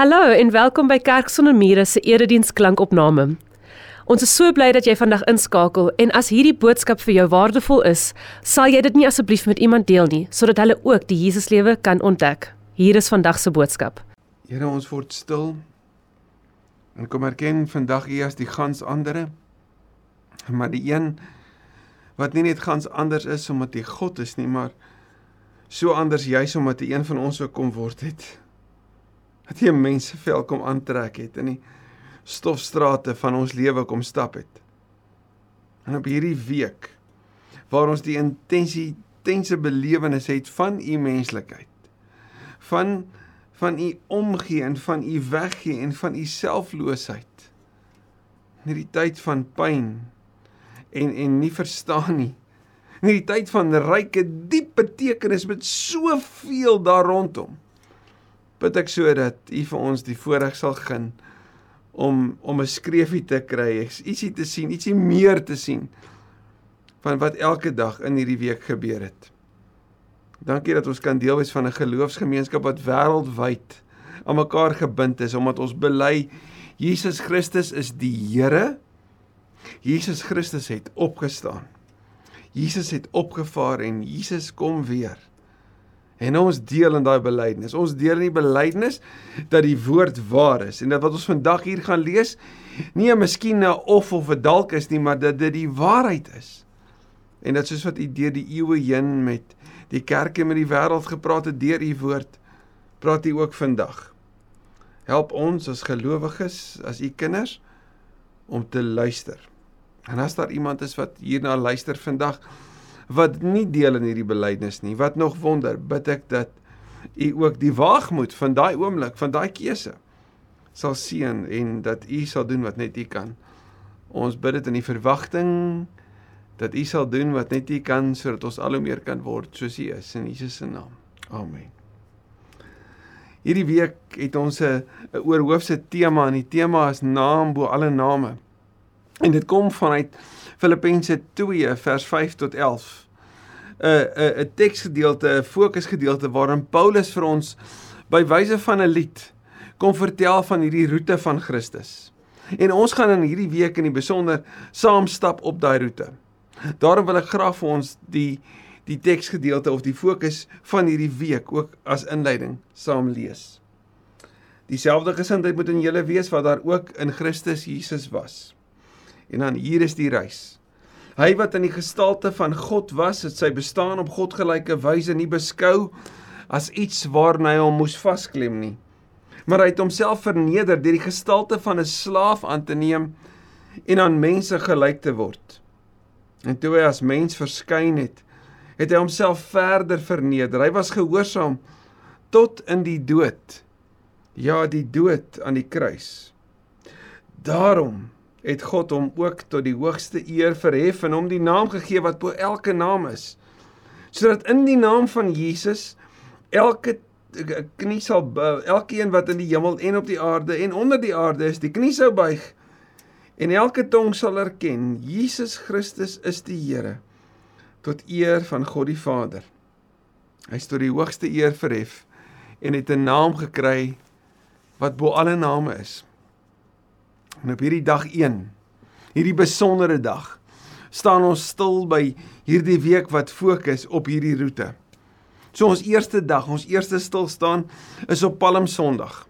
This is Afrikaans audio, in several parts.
Hallo en welkom by Kerk sonder mure se erediens klankopname. Ons is so bly dat jy vandag inskakel en as hierdie boodskap vir jou waardevol is, sal jy dit nie asseblief met iemand deel nie sodat hulle ook die Jesuslewe kan ontdek. Hier is vandag se boodskap. Here, ons word stil en kom erken vandag U as die gans andere. Maar die een wat nie net gans anders is omdat hy God is nie, maar so anders juis omdat hy een van ons ook kom word het. Dat hy 'n mens se vel kom aantrek het in die stofstrate van ons lewe kom stap het. En op hierdie week waar ons die intensie tense belewenis het van u menslikheid van van u omgee en van u weggee en van u selfloosheid in hierdie tyd van pyn en en nie verstaan nie. In hierdie tyd van ryke diep betekenis met soveel daar rondom. Bid ek sodat U vir ons die voorreg sal gun om om 'n skreefie te kry, ietsie te sien, ietsie meer te sien van wat elke dag in hierdie week gebeur het. Dankie dat ons kan deel wees van 'n geloofsgemeenskap wat wêreldwyd aan mekaar gebind is omdat ons bely Jesus Christus is die Here Jesus Christus het opgestaan. Jesus het opgevaar en Jesus kom weer. En ons deel in daai belydenis. Ons deel in die belydenis dat die woord waar is en dat wat ons vandag hier gaan lees nie 'n miskien 'n of of 'n dalk is nie, maar dat dit die waarheid is. En dat soos wat u deur die eeue heen met die kerke met die wêreld gepraat het deur u woord, praat u ook vandag. Help ons as gelowiges, as u kinders om te luister. En as daar iemand is wat hierna luister vandag wat nie deel in hierdie belydenis nie, wat nog wonder, bid ek dat u ook die waagmoed van daai oomblik, van daai keuse sal seën en dat u sal doen wat net u kan. Ons bid dit in die verwagting dat u sal doen wat net u kan sodat ons al hoe meer kan word soos u is in Jesus se naam. Amen. Hierdie week het ons 'n oorhoofse tema en die tema is naam bo alle name. En dit kom vanuit Filippense 2 vers 5 tot 11. 'n 'n 'n teksgedeelte, 'n fokusgedeelte waarin Paulus vir ons by wyse van 'n lied kom vertel van hierdie roete van Christus. En ons gaan in hierdie week in die besonder saam stap op daai roete. Daarom wil ek graag vir ons die die teksgedeelte of die fokus van hierdie week ook as inleiding saam lees. Dieselfde gesindheid moet in julle wees wat daar ook in Christus Jesus was. En dan hier is die reis. Hy wat in die gestalte van God was, het sy bestaan op godgelyke wyse nie beskou as iets waarna hy hom moes vasklem nie. Maar hy het homself verneder deur die gestalte van 'n slaaf aan te neem en aan mense gelyk te word. En toe hy as mens verskyn het, het hy homself verder verneder. Hy was gehoorsaam tot in die dood. Ja, die dood aan die kruis. Daarom het God hom ook tot die hoogste eer verhef en hom die naam gegee wat bo elke naam is. Sodat in die naam van Jesus elke knie sal elkeen wat in die hemel en op die aarde en onder die aarde is die knie sou buig en elke tong sal erken Jesus Christus is die Here tot eer van God die Vader. Hy is tot die hoogste eer verhef en het 'n naam gekry wat bo alle name is En op hierdie dag 1, hierdie besondere dag, staan ons stil by hierdie week wat fokus op hierdie roete. So ons eerste dag, ons eerste stilstaan is op Palm Sondag.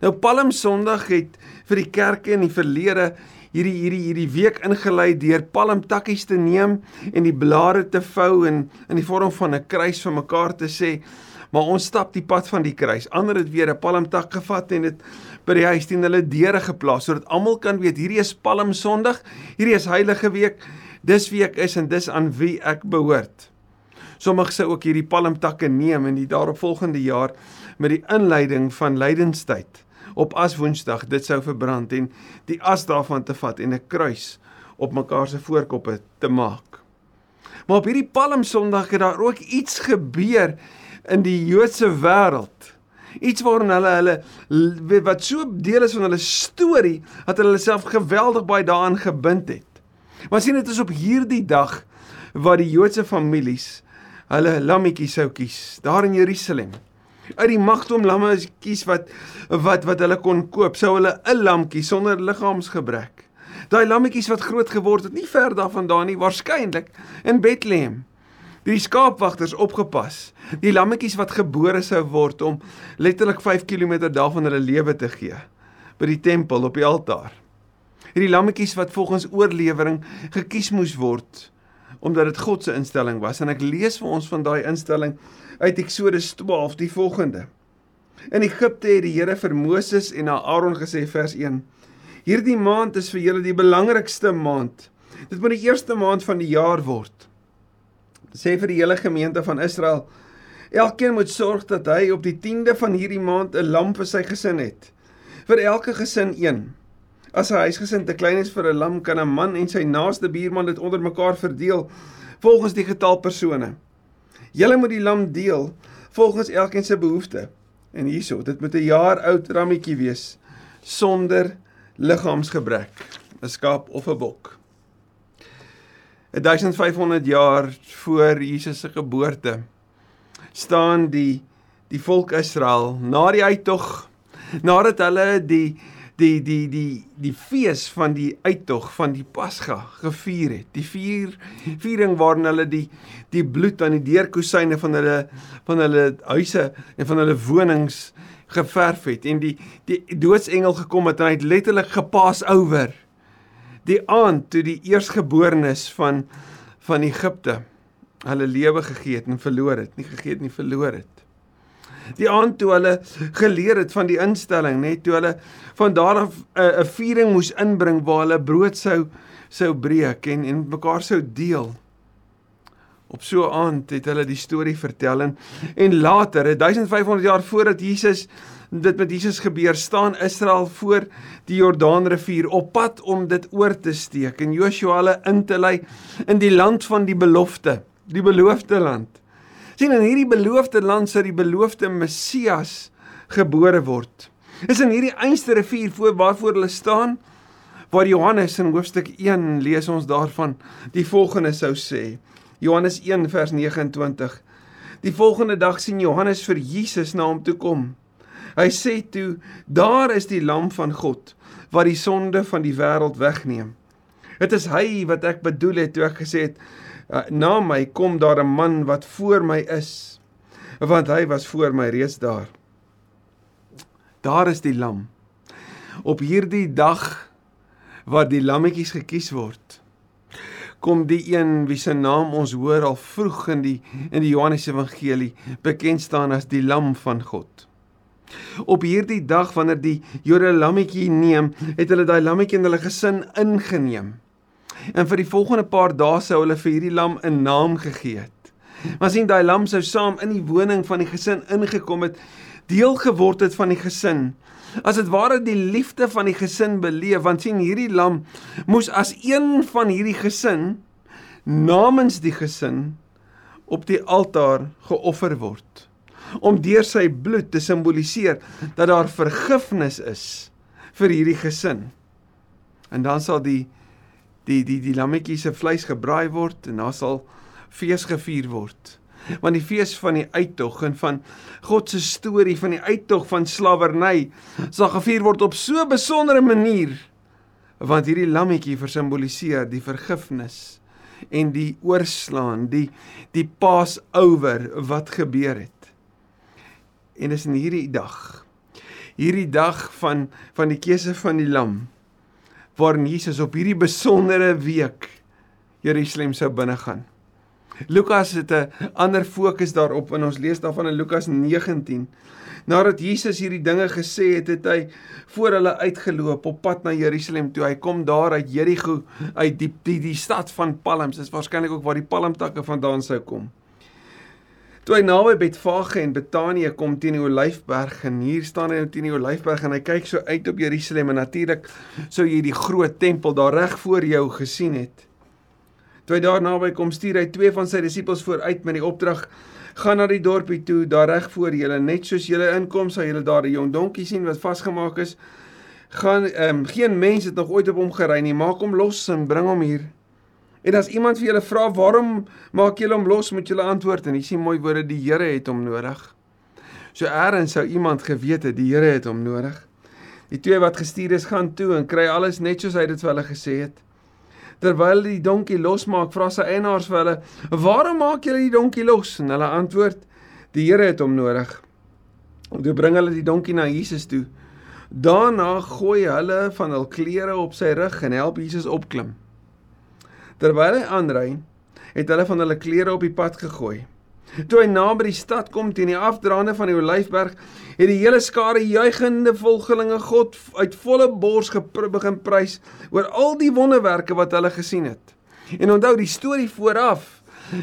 Nou Palm Sondag het vir die kerke in die verlede hierdie hierdie hierdie week ingelei deur palmtakkies te neem en die blare te vou en in die vorm van 'n kruis vir mekaar te sê, maar ons stap die pad van die kruis. Ander het weer 'n palmtak gevat en dit by die huis teen hulle deure geplaas sodat almal kan weet hierdie is Palm Sondag, hierdie is heilige week, dis wie ek is en dis aan wie ek behoort. Sommige sou ook hierdie palmtakke neem in die daaropvolgende jaar met die inleiding van lydenstyd op as Woensdag dit sou verbrand en die as daarvan te vat en 'n kruis op mekaar se voorkoppe te maak. Maar op hierdie Palm Sondag het daar ook iets gebeur in die Joodse wêreld iets waarin hulle hulle wat so deel is van hulle storie dat hulle self geweldig baie daaraan gebind het. Maar sien dit is op hierdie dag wat die Joodse families hulle lammetjies sou kies daar in Jerusalem. Uit die magtom lammetjies wat wat wat hulle kon koop, sou hulle 'n lammetjie sonder liggaamsgebrek. Daai lammetjies wat groot geword het, nie ver daarvandaan nie, waarskynlik in Bethlehem. Die skaapwagters opgepas. Die lammetjies wat gebore sou word om letterlik 5 km daarvan hulle lewe te gee by die tempel op die altaar. Hierdie lammetjies wat volgens oorlewering gekies moes word omdat dit God se instelling was en ek lees vir ons van daai instelling uit Eksodus 12 die volgende. In Egipte het die Here vir Moses en aan Aaron gesê vers 1: Hierdie maand is vir julle die belangrikste maand. Dit moet die eerste maand van die jaar word. Sê vir die hele gemeente van Israel: Elkeen moet sorg dat hy op die 10de van hierdie maand 'n lam vir sy gesin het. Vir elke gesin een. As 'n huisgesin te klein is vir 'n lam, kan 'n man en sy naaste buurman dit onder mekaar verdeel volgens die getal persone. Julle moet die lam deel volgens elkeen se behoefte. En hierso, dit moet 'n jaar oud rammetjie wees sonder liggaamsgebrek, 'n skaap of 'n bok. 1500 jaar voor Jesus se geboorte staan die die volk Israel na die uittog nadat hulle die die die die die fees van die uittog van die Pasga gevier het. Die vier viering waarin hulle die die bloed aan die deurkusyne van hulle van hulle huise en van hulle wonings geverf het en die die doodsengel gekom het en hy het letterlik gepas oor die aand toe die eersgeborenes van van Egipte hulle lewe gegee het en verloor het, nie gegee het nie verloor het die aand toe hulle geleer het van die instelling, net toe hulle van daar af eh, 'n 'n viering moes inbring waar hulle brood sou sou breek en en mekaar sou deel. Op so 'n aand het hulle die storie vertel en, en later, 1500 jaar voordat Jesus dit met Jesus gebeur, staan Israel voor die Jordaanrivier op pad om dit oor te steek en Joshua hulle in te lei in die land van die belofte, die beloofde land sien in hierdie beloofde land sou die beloofde Messias gebore word. Is in hierdie einste rivier voor waarvoor hulle staan waar Johannes in hoofstuk 1 lees ons daarvan die volgende sou sê. Johannes 1 vers 29. Die volgende dag sien Johannes vir Jesus na hom toe kom. Hy sê toe: "Daar is die lam van God wat die sonde van die wêreld wegneem." Dit is hy wat ek bedoel het toe ek gesê het uh, na my kom daar 'n man wat voor my is want hy was voor my reeds daar. Daar is die lam. Op hierdie dag wat die lammetjies gekies word kom die een wie se naam ons hoor al vroeg in die in die Johannes Evangelie bekend staan as die lam van God. Op hierdie dag wanneer die Jode lammetjie neem, het hulle daai lammetjie in hulle gesin ingeneem. En vir die volgende paar dae sou hulle vir hierdie lam 'n naam gegee het. Maar sien daai lam sou saam in die woning van die gesin ingekom het, deel geword het van die gesin. As dit ware die liefde van die gesin beleef, want sien hierdie lam moes as een van hierdie gesin namens die gesin op die altaar geoffer word om deur sy bloed te simboliseer dat daar vergifnis is vir hierdie gesin. En dan sal die die die die lammetjie se vleis gebraai word en daar sal fees gevier word. Want die fees van die uittog en van God se storie van die uittog van slawerny sal gevier word op so 'n besondere manier want hierdie lammetjie versimboliseer die vergifnis en die oorslaan, die die Passover wat gebeur het. En is in hierdie dag hierdie dag van van die keuse van die lam waarin Jesus op hierdie besondere week Jerusalem sou binnegaan. Lukas het 'n ander fokus daarop en ons lees daarvan in Lukas 19. Nadat Jesus hierdie dinge gesê het, het hy voor hulle uitgeloop op pad na Jerusalem toe. Hy kom daar uit Jerigo, uit die die, die stad van palms. Dit is waarskynlik ook waar die palmtakke vandaan sou kom. Toe hy naby Betfage en Betanië kom teen die Olyfberg en hier staan hy teen die Olyfberg en hy kyk so uit op Jerusalem en natuurlik sou jy die groot tempel daar reg voor jou gesien het. Toe hy daar naby kom, stuur hy twee van sy disippels vooruit met die opdrag: "Gaan na die dorpie toe, daar reg voor julle, net soos julle inkom, sal julle daar 'n jong donkie sien wat vasgemaak is. Gaan ehm um, geen mens het nog ooit op hom gery nie, maak hom los en bring hom hier." En as iemand vir julle vra waarom maak julle hom los, moet julle antwoord en hier sien mooi woorde die Here het hom nodig. So eers sou iemand geweet het die Here het hom nodig. Die twee wat gestuur is gaan toe en kry alles net soos hy dit vir hulle gesê het. Terwyl die donkie losmaak, vra sy eienaars vir hulle: "Waarom maak julle die donkie los?" En hulle antwoord: "Die Here het hom nodig." En toe bring hulle die donkie na Jesus toe. Daarna gooi hulle van hul klere op sy rug en help Jesus opklim. Terwyl hy aanry, het hulle van hulle klere op die pad gegooi. Toe hy naby die stad kom teen die afdraande van die Olyfberg, het die hele skare juigende volgelinge God uit volle bors begin prys oor al die wonderwerke wat hulle gesien het. En onthou die storie vooraf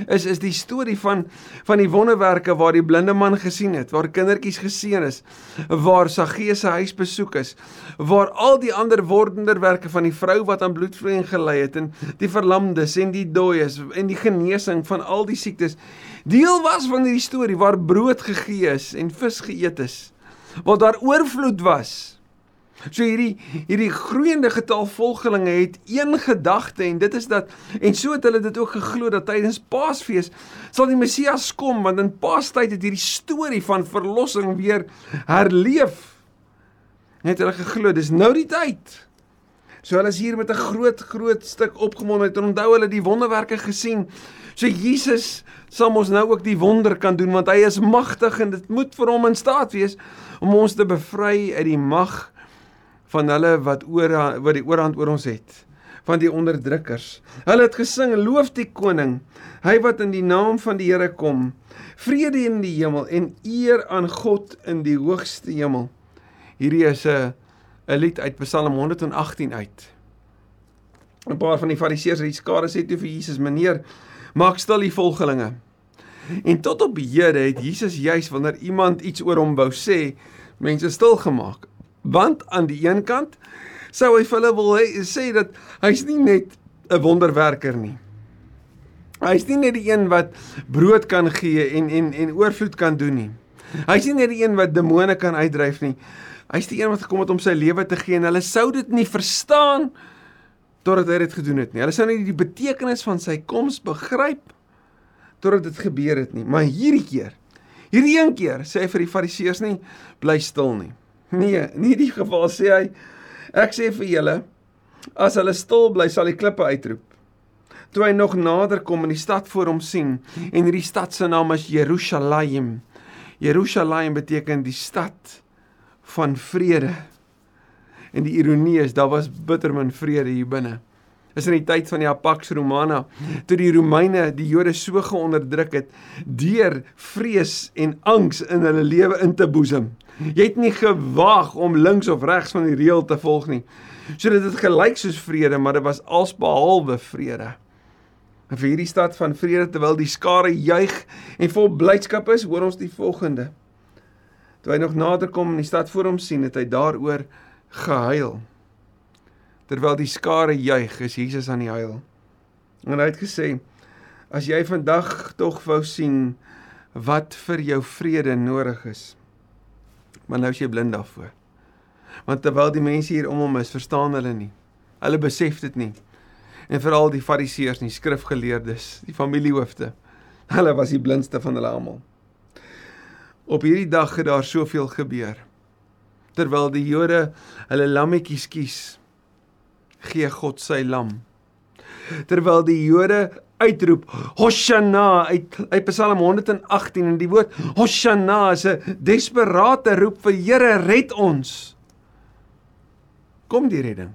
is is die storie van van die wonderwerke waar die blinde man gesien het, waar kindertjies geseën is, waar Saggeus se huis besoek is, waar al die ander wonderwerke van die vrou wat aan bloedvloeiing gelei het en die verlamdes en die dooies en die genesing van al die siektes deel was van hierdie storie waar brood gegee is en vis geëet is, waar daar oorvloed was. So hierdie hierdie groeiende getal volgelinge het een gedagte en dit is dat en so het hulle dit ook geglo dat tydens Paasfees sal die Messias kom want in Paastyd het hierdie storie van verlossing weer herleef. Net hulle geglo dis nou die tyd. So hulle is hier met 'n groot groot stuk opgemondheid en onthou hulle die wonderwerke gesien. So Jesus sal ons nou ook die wonder kan doen want hy is magtig en dit moet vir hom in staat wees om ons te bevry uit die mag van hulle wat oor wat die oorhand oor ons het van die onderdrukkers. Hulle het gesing loof die koning, hy wat in die naam van die Here kom. Vrede in die hemel en eer aan God in die hoogste hemel. Hierdie is 'n 'n lied uit Psalm 118 uit. 'n Paar van die fariseërs het die skare sê toe vir Jesus: "Meneer, maak stil die volgelinge." En tot op hede het Jesus juis wanneer iemand iets oor hom wou sê, mense stil gemaak want aan die een kant sou hy vir hulle wil hy, sê dat hy's nie net 'n wonderwerker nie. Hy's nie net die een wat brood kan gee en en en oorvloed kan doen nie. Hy's nie net die een wat demone kan uitdryf nie. Hy's die een wat gekom het om sy lewe te gee en hulle sou dit nie verstaan totdat hy dit gedoen het nie. Hulle sou nie die betekenis van sy koms begryp totdat dit gebeur het nie. Maar hierdie keer, hierdie een keer sê hy vir die fariseërs nie bly stil nie. Nee, nie die geval sê hy. Ek sê vir julle, as hulle stil bly, sal die klippe uitroep. Toe hy nog nader kom en die stad voor hom sien, en hierdie stad se naam is Jerusalem. Jerusalem beteken die stad van vrede. En die ironie is, daar was bitter min vrede hier binne. Is in die tyd van die Pax Romana, toe die Romeine die Jode so geonderdruk het deur vrees en angs in hulle lewe in te boesem. Jy het nie gewag om links of regs van die reël te volg nie. So dit het gelyk soos vrede, maar dit was alsbehalwe vrede. En vir hierdie stad van vrede terwyl die skare juig en vol blydskap is, hoor ons die volgende. Toe hy nog nader kom en die stad voor hom sien, het hy daaroor gehuil. Terwyl die skare juig, is Jesus aan die huil. En hy het gesê: "As jy vandag tog wou sien wat vir jou vrede nodig is, maar nou is jy blind daarvoor. Want terwyl die mense hier om hom is, verstaan hulle nie. Hulle besef dit nie. En veral die fariseërs die skrifgeleerdes, die familiehoofde, hulle was die blindste van hulle almal. Op hierdie dag het daar soveel gebeur. Terwyl die Jode hulle lammetjies kies, gee God sy lam. Terwyl die Jode uitroep Hosanna uit uit Psalm 118 en die woord Hosanna is 'n desperate roep vir Here red ons. Kom die redding.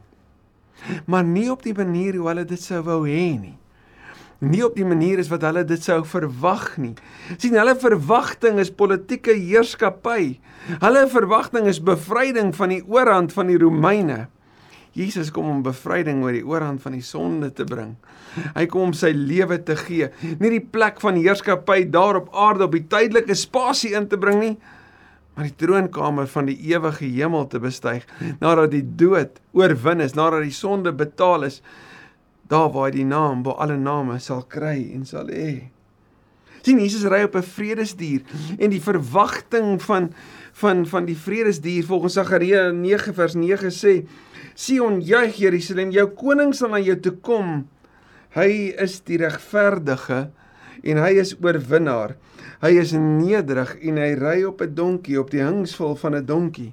Maar nie op die manier hoe hulle dit sou wou hê nie. Nie op die manier is wat hulle dit sou verwag nie. sien hulle verwagting is politieke heerskappy. Hulle verwagting is bevryding van die oorhand van die Romeine. Jesus kom om bevryding oor die oorhand van die sonde te bring. Hy kom om sy lewe te gee, nie die plek van heerskappy daar op aarde op die tydelike spasie in te bring nie, maar die troonkamer van die ewige hemel te bestyg nadat die dood oorwin is, nadat die sonde betaal is, daar waar hy die naam bo alle name sal kry en sal hê. Sien Jesus ry op 'n vredesdier en die verwagting van van van die vredesdier volgens Sagaria 9 vers 9 sê Sion juig Jerusalem, jou koning sal na jou toe kom. Hy is die regverdige en hy is oorwinnaar. Hy is nederig en hy ry op 'n donkie, op die hingsvol van 'n donkie.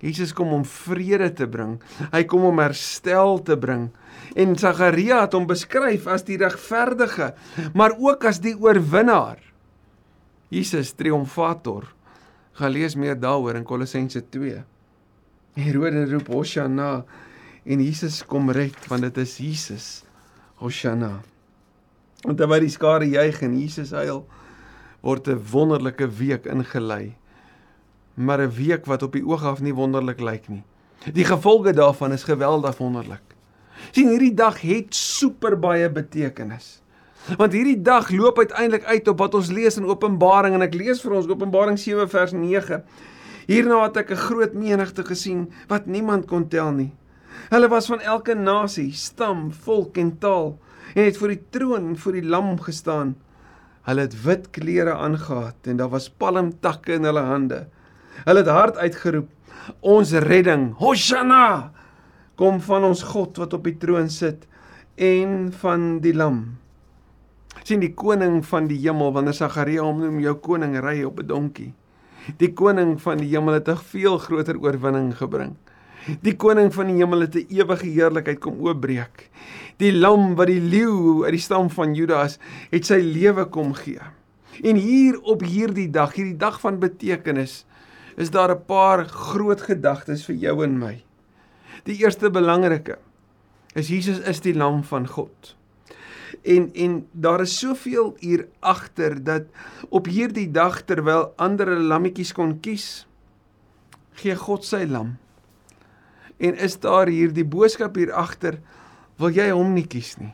Jesus kom om vrede te bring. Hy kom om herstel te bring. En Sagaria het hom beskryf as die regverdige, maar ook as die oorwinnaar. Jesus triomfator. Gaan lees meer daaroor in Kolossense 2. Herode roep Hosanna en Jesus kom red want dit is Jesus. Hosanna. En terwyl die skare juig en Jesus huil, word 'n wonderlike week ingelei. Maar 'n week wat op die oog af nie wonderlik lyk nie. Die gevolge daarvan is geweldig wonderlik. sien hierdie dag het super baie betekenis. Want hierdie dag loop uiteindelik uit op wat ons lees in Openbaring en ek lees vir ons Openbaring 7 vers 9. Hierna het ek 'n groot menigte gesien wat niemand kon tel nie. Hulle was van elke nasie, stam, volk en taal en het voor die troon en voor die lam gestaan. Hulle het wit klere aangetree en daar was palmtakke in hulle hande. Hulle het hard uitgeroep: "Ons redding, Hosanna! Kom van ons God wat op die troon sit en van die lam." sien die koning van die hemel wanneer Sagaria hom noem jou koning ry op 'n donkie. Die koning van die hemel het 'n veel groter oorwinning gebring. Die koning van die hemel het 'n ewige heerlikheid kom oopbreek. Die lam wat die leeu uit die stam van Judas het sy lewe kom gee. En hier op hierdie dag, hierdie dag van betekenis, is daar 'n paar groot gedagtes vir jou en my. Die eerste belangrike is Jesus is die lam van God en en daar is soveel hier agter dat op hierdie dag terwyl ander lammetjies kon kies gee God sy lam. En is daar hier die boodskap hier agter wil jy hom nie kies nie?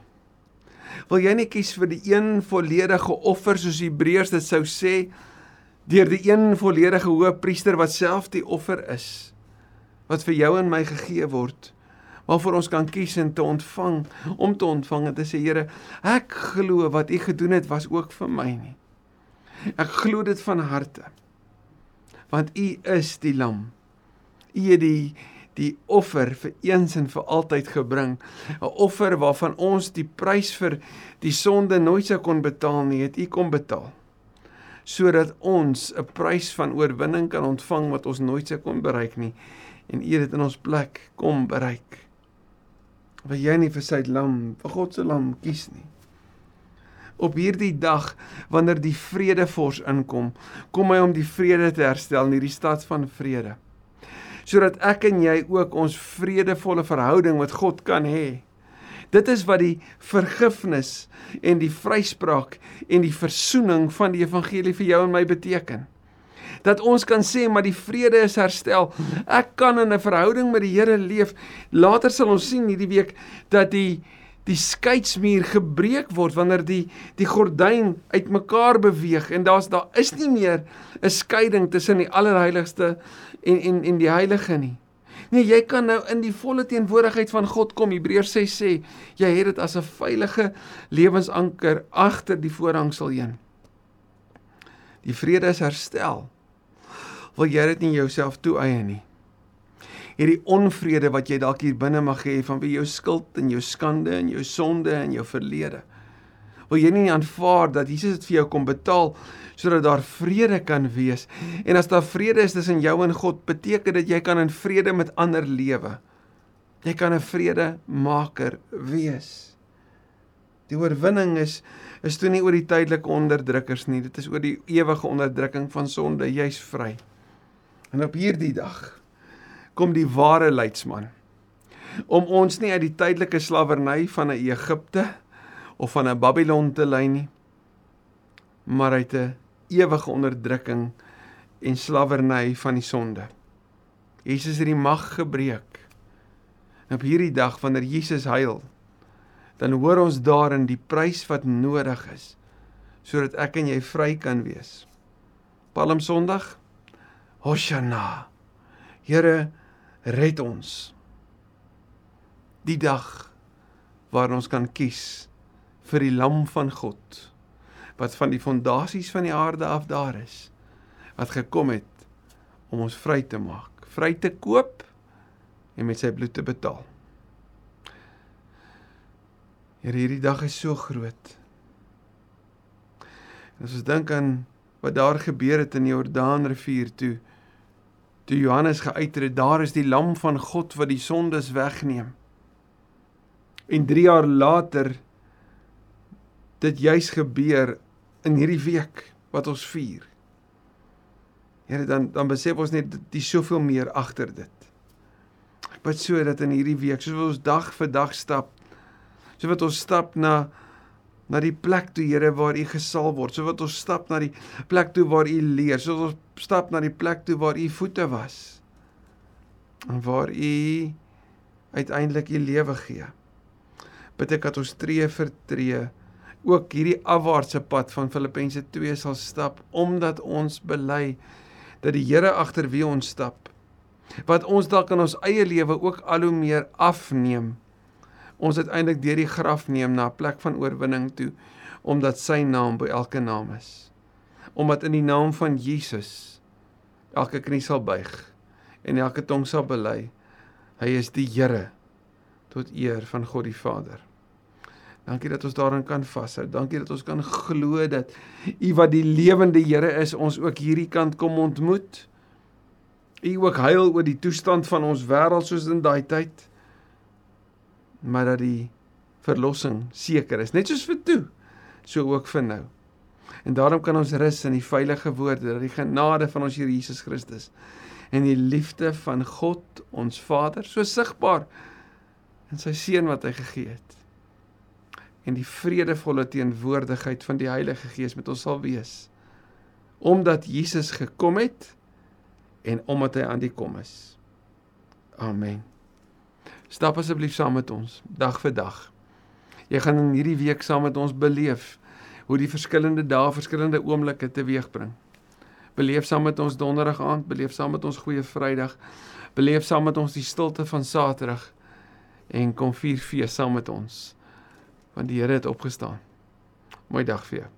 Wil jy nie kies vir die een volledige offer soos Hebreërs dit sou sê deur die een volledige hoëpriester wat self die offer is wat vir jou en my gegee word waarvoor ons kan kies en te ontvang om te ontvang en te sê Here ek glo wat u gedoen het was ook vir my nie. Ek glo dit van harte want u is die lam. U het die die offer vir eens en vir altyd gebring. 'n offer waarvan ons die prys vir die sonde nooit sou kon betaal nie het u kom betaal sodat ons 'n prys van oorwinning kan ontvang wat ons nooit sou kon bereik nie. En u het dit in ons plek kom bereik wil jy nie vir sy lam, vir God se lam kies nie. Op hierdie dag wanneer die vredevors inkom, kom hy om die vrede te herstel in hierdie stad van vrede. Sodat ek en jy ook ons vredevolle verhouding met God kan hê. Dit is wat die vergifnis en die vryspraak en die versoening van die evangelie vir jou en my beteken dat ons kan sê maar die vrede is herstel. Ek kan in 'n verhouding met die Here leef. Later sal ons sien hierdie week dat die die skeidsmuur gebreek word wanneer die die gordyn uitmekaar beweeg en daar's daar is nie meer 'n skeiding tussen die allerheiligste en en en die heilige nie. Nee, jy kan nou in die volle teenwoordigheid van God kom. Hebreërs 6 sê, jy het dit as 'n veilige lewensanker agter die voorhangsel heen. Die vrede is herstel wil jy dit nie jouself toeëie nie. Hierdie onvrede wat jy dalk hier binne mag hê van wie jou skuld en jou skande en jou sonde en jou verlede. Wil jy nie aanvaar dat Jesus dit vir jou kom betaal sodat daar vrede kan wees? En as daar vrede is tussen jou en God, beteken dit jy kan in vrede met ander lewe. Jy kan 'n vredemaker wees. Die oorwinning is is toe nie oor die tydelike onderdrukkers nie, dit is oor die ewige onderdrukking van sonde, jy's vry. En op hierdie dag kom die ware leidsman om ons nie uit die tydelike slawerny van 'n Egipte of van 'n Babylon te lei nie, maar uit 'n ewige onderdrukking en slawerny van die sonde. Jesus het die mag gebreek. En op hierdie dag wanneer Jesus huil, dan hoor ons daarin die prys wat nodig is sodat ek en jy vry kan wees. Palm Sondag Hosanna. Here, red ons. Die dag waar ons kan kies vir die lam van God wat van die fondasies van die aarde af daar is wat gekom het om ons vry te maak, vry te koop en met sy bloed te betaal. Here, hierdie dag is so groot. As ons dink aan wat daar gebeur het in die Jordaanrivier toe toe Johannes geuit het, daar is die lam van God wat die sondes wegneem. En 3 jaar later dit juis gebeur in hierdie week wat ons vier. Here dan dan besef ons net die soveel meer agter dit. Ek bid so dat in hierdie week, soos ons dag vir dag stap, so wat ons stap na na die plek toe Here waar U gesal word, so wat ons stap na die plek toe waar U leer, so ons stap na die plek toe waar U voete was. En waar U uiteindelik U lewe gee. Bid ek dat ons tree vir tree ook hierdie afwaartse pad van Filippense 2 sal stap omdat ons bely dat die Here agter wie ons stap wat ons dalk in ons eie lewe ook al hoe meer afneem ons uiteindelik deur die graf neem na 'n plek van oorwinning toe omdat sy naam by elke naam is omdat in die naam van Jesus elke knie sal buig en elke tong sal bely hy is die Here tot eer van God die Vader Dankie dat ons daarin kan vashou. Dankie dat ons kan glo dat U wat die lewende Here is, ons ook hierdie kant kom ontmoet. U ook huil oor die toestand van ons wêreld soos in daai tyd. Maar dat die verlossing seker is, net soos vir toe, so ook vir nou. En daarom kan ons rus in die veilige woorde dat die genade van ons Here Jesus Christus en die liefde van God ons Vader so sigbaar in sy seun wat hy gegee het en die vredevolle teenwoordigheid van die Heilige Gees met ons sal wees. Omdat Jesus gekom het en omdat hy aan die kom is. Amen. Stap asseblief saam met ons dag vir dag. Jy gaan in hierdie week saam met ons beleef hoe die verskillende dae verskillende oomblikke teweegbring. Beleef saam met ons donderdag aand, beleef saam met ons goeie Vrydag, beleef saam met ons die stilte van Saterdag en kom vier fees saam met ons want die Here het opgestaan. Mooi dag vir jou.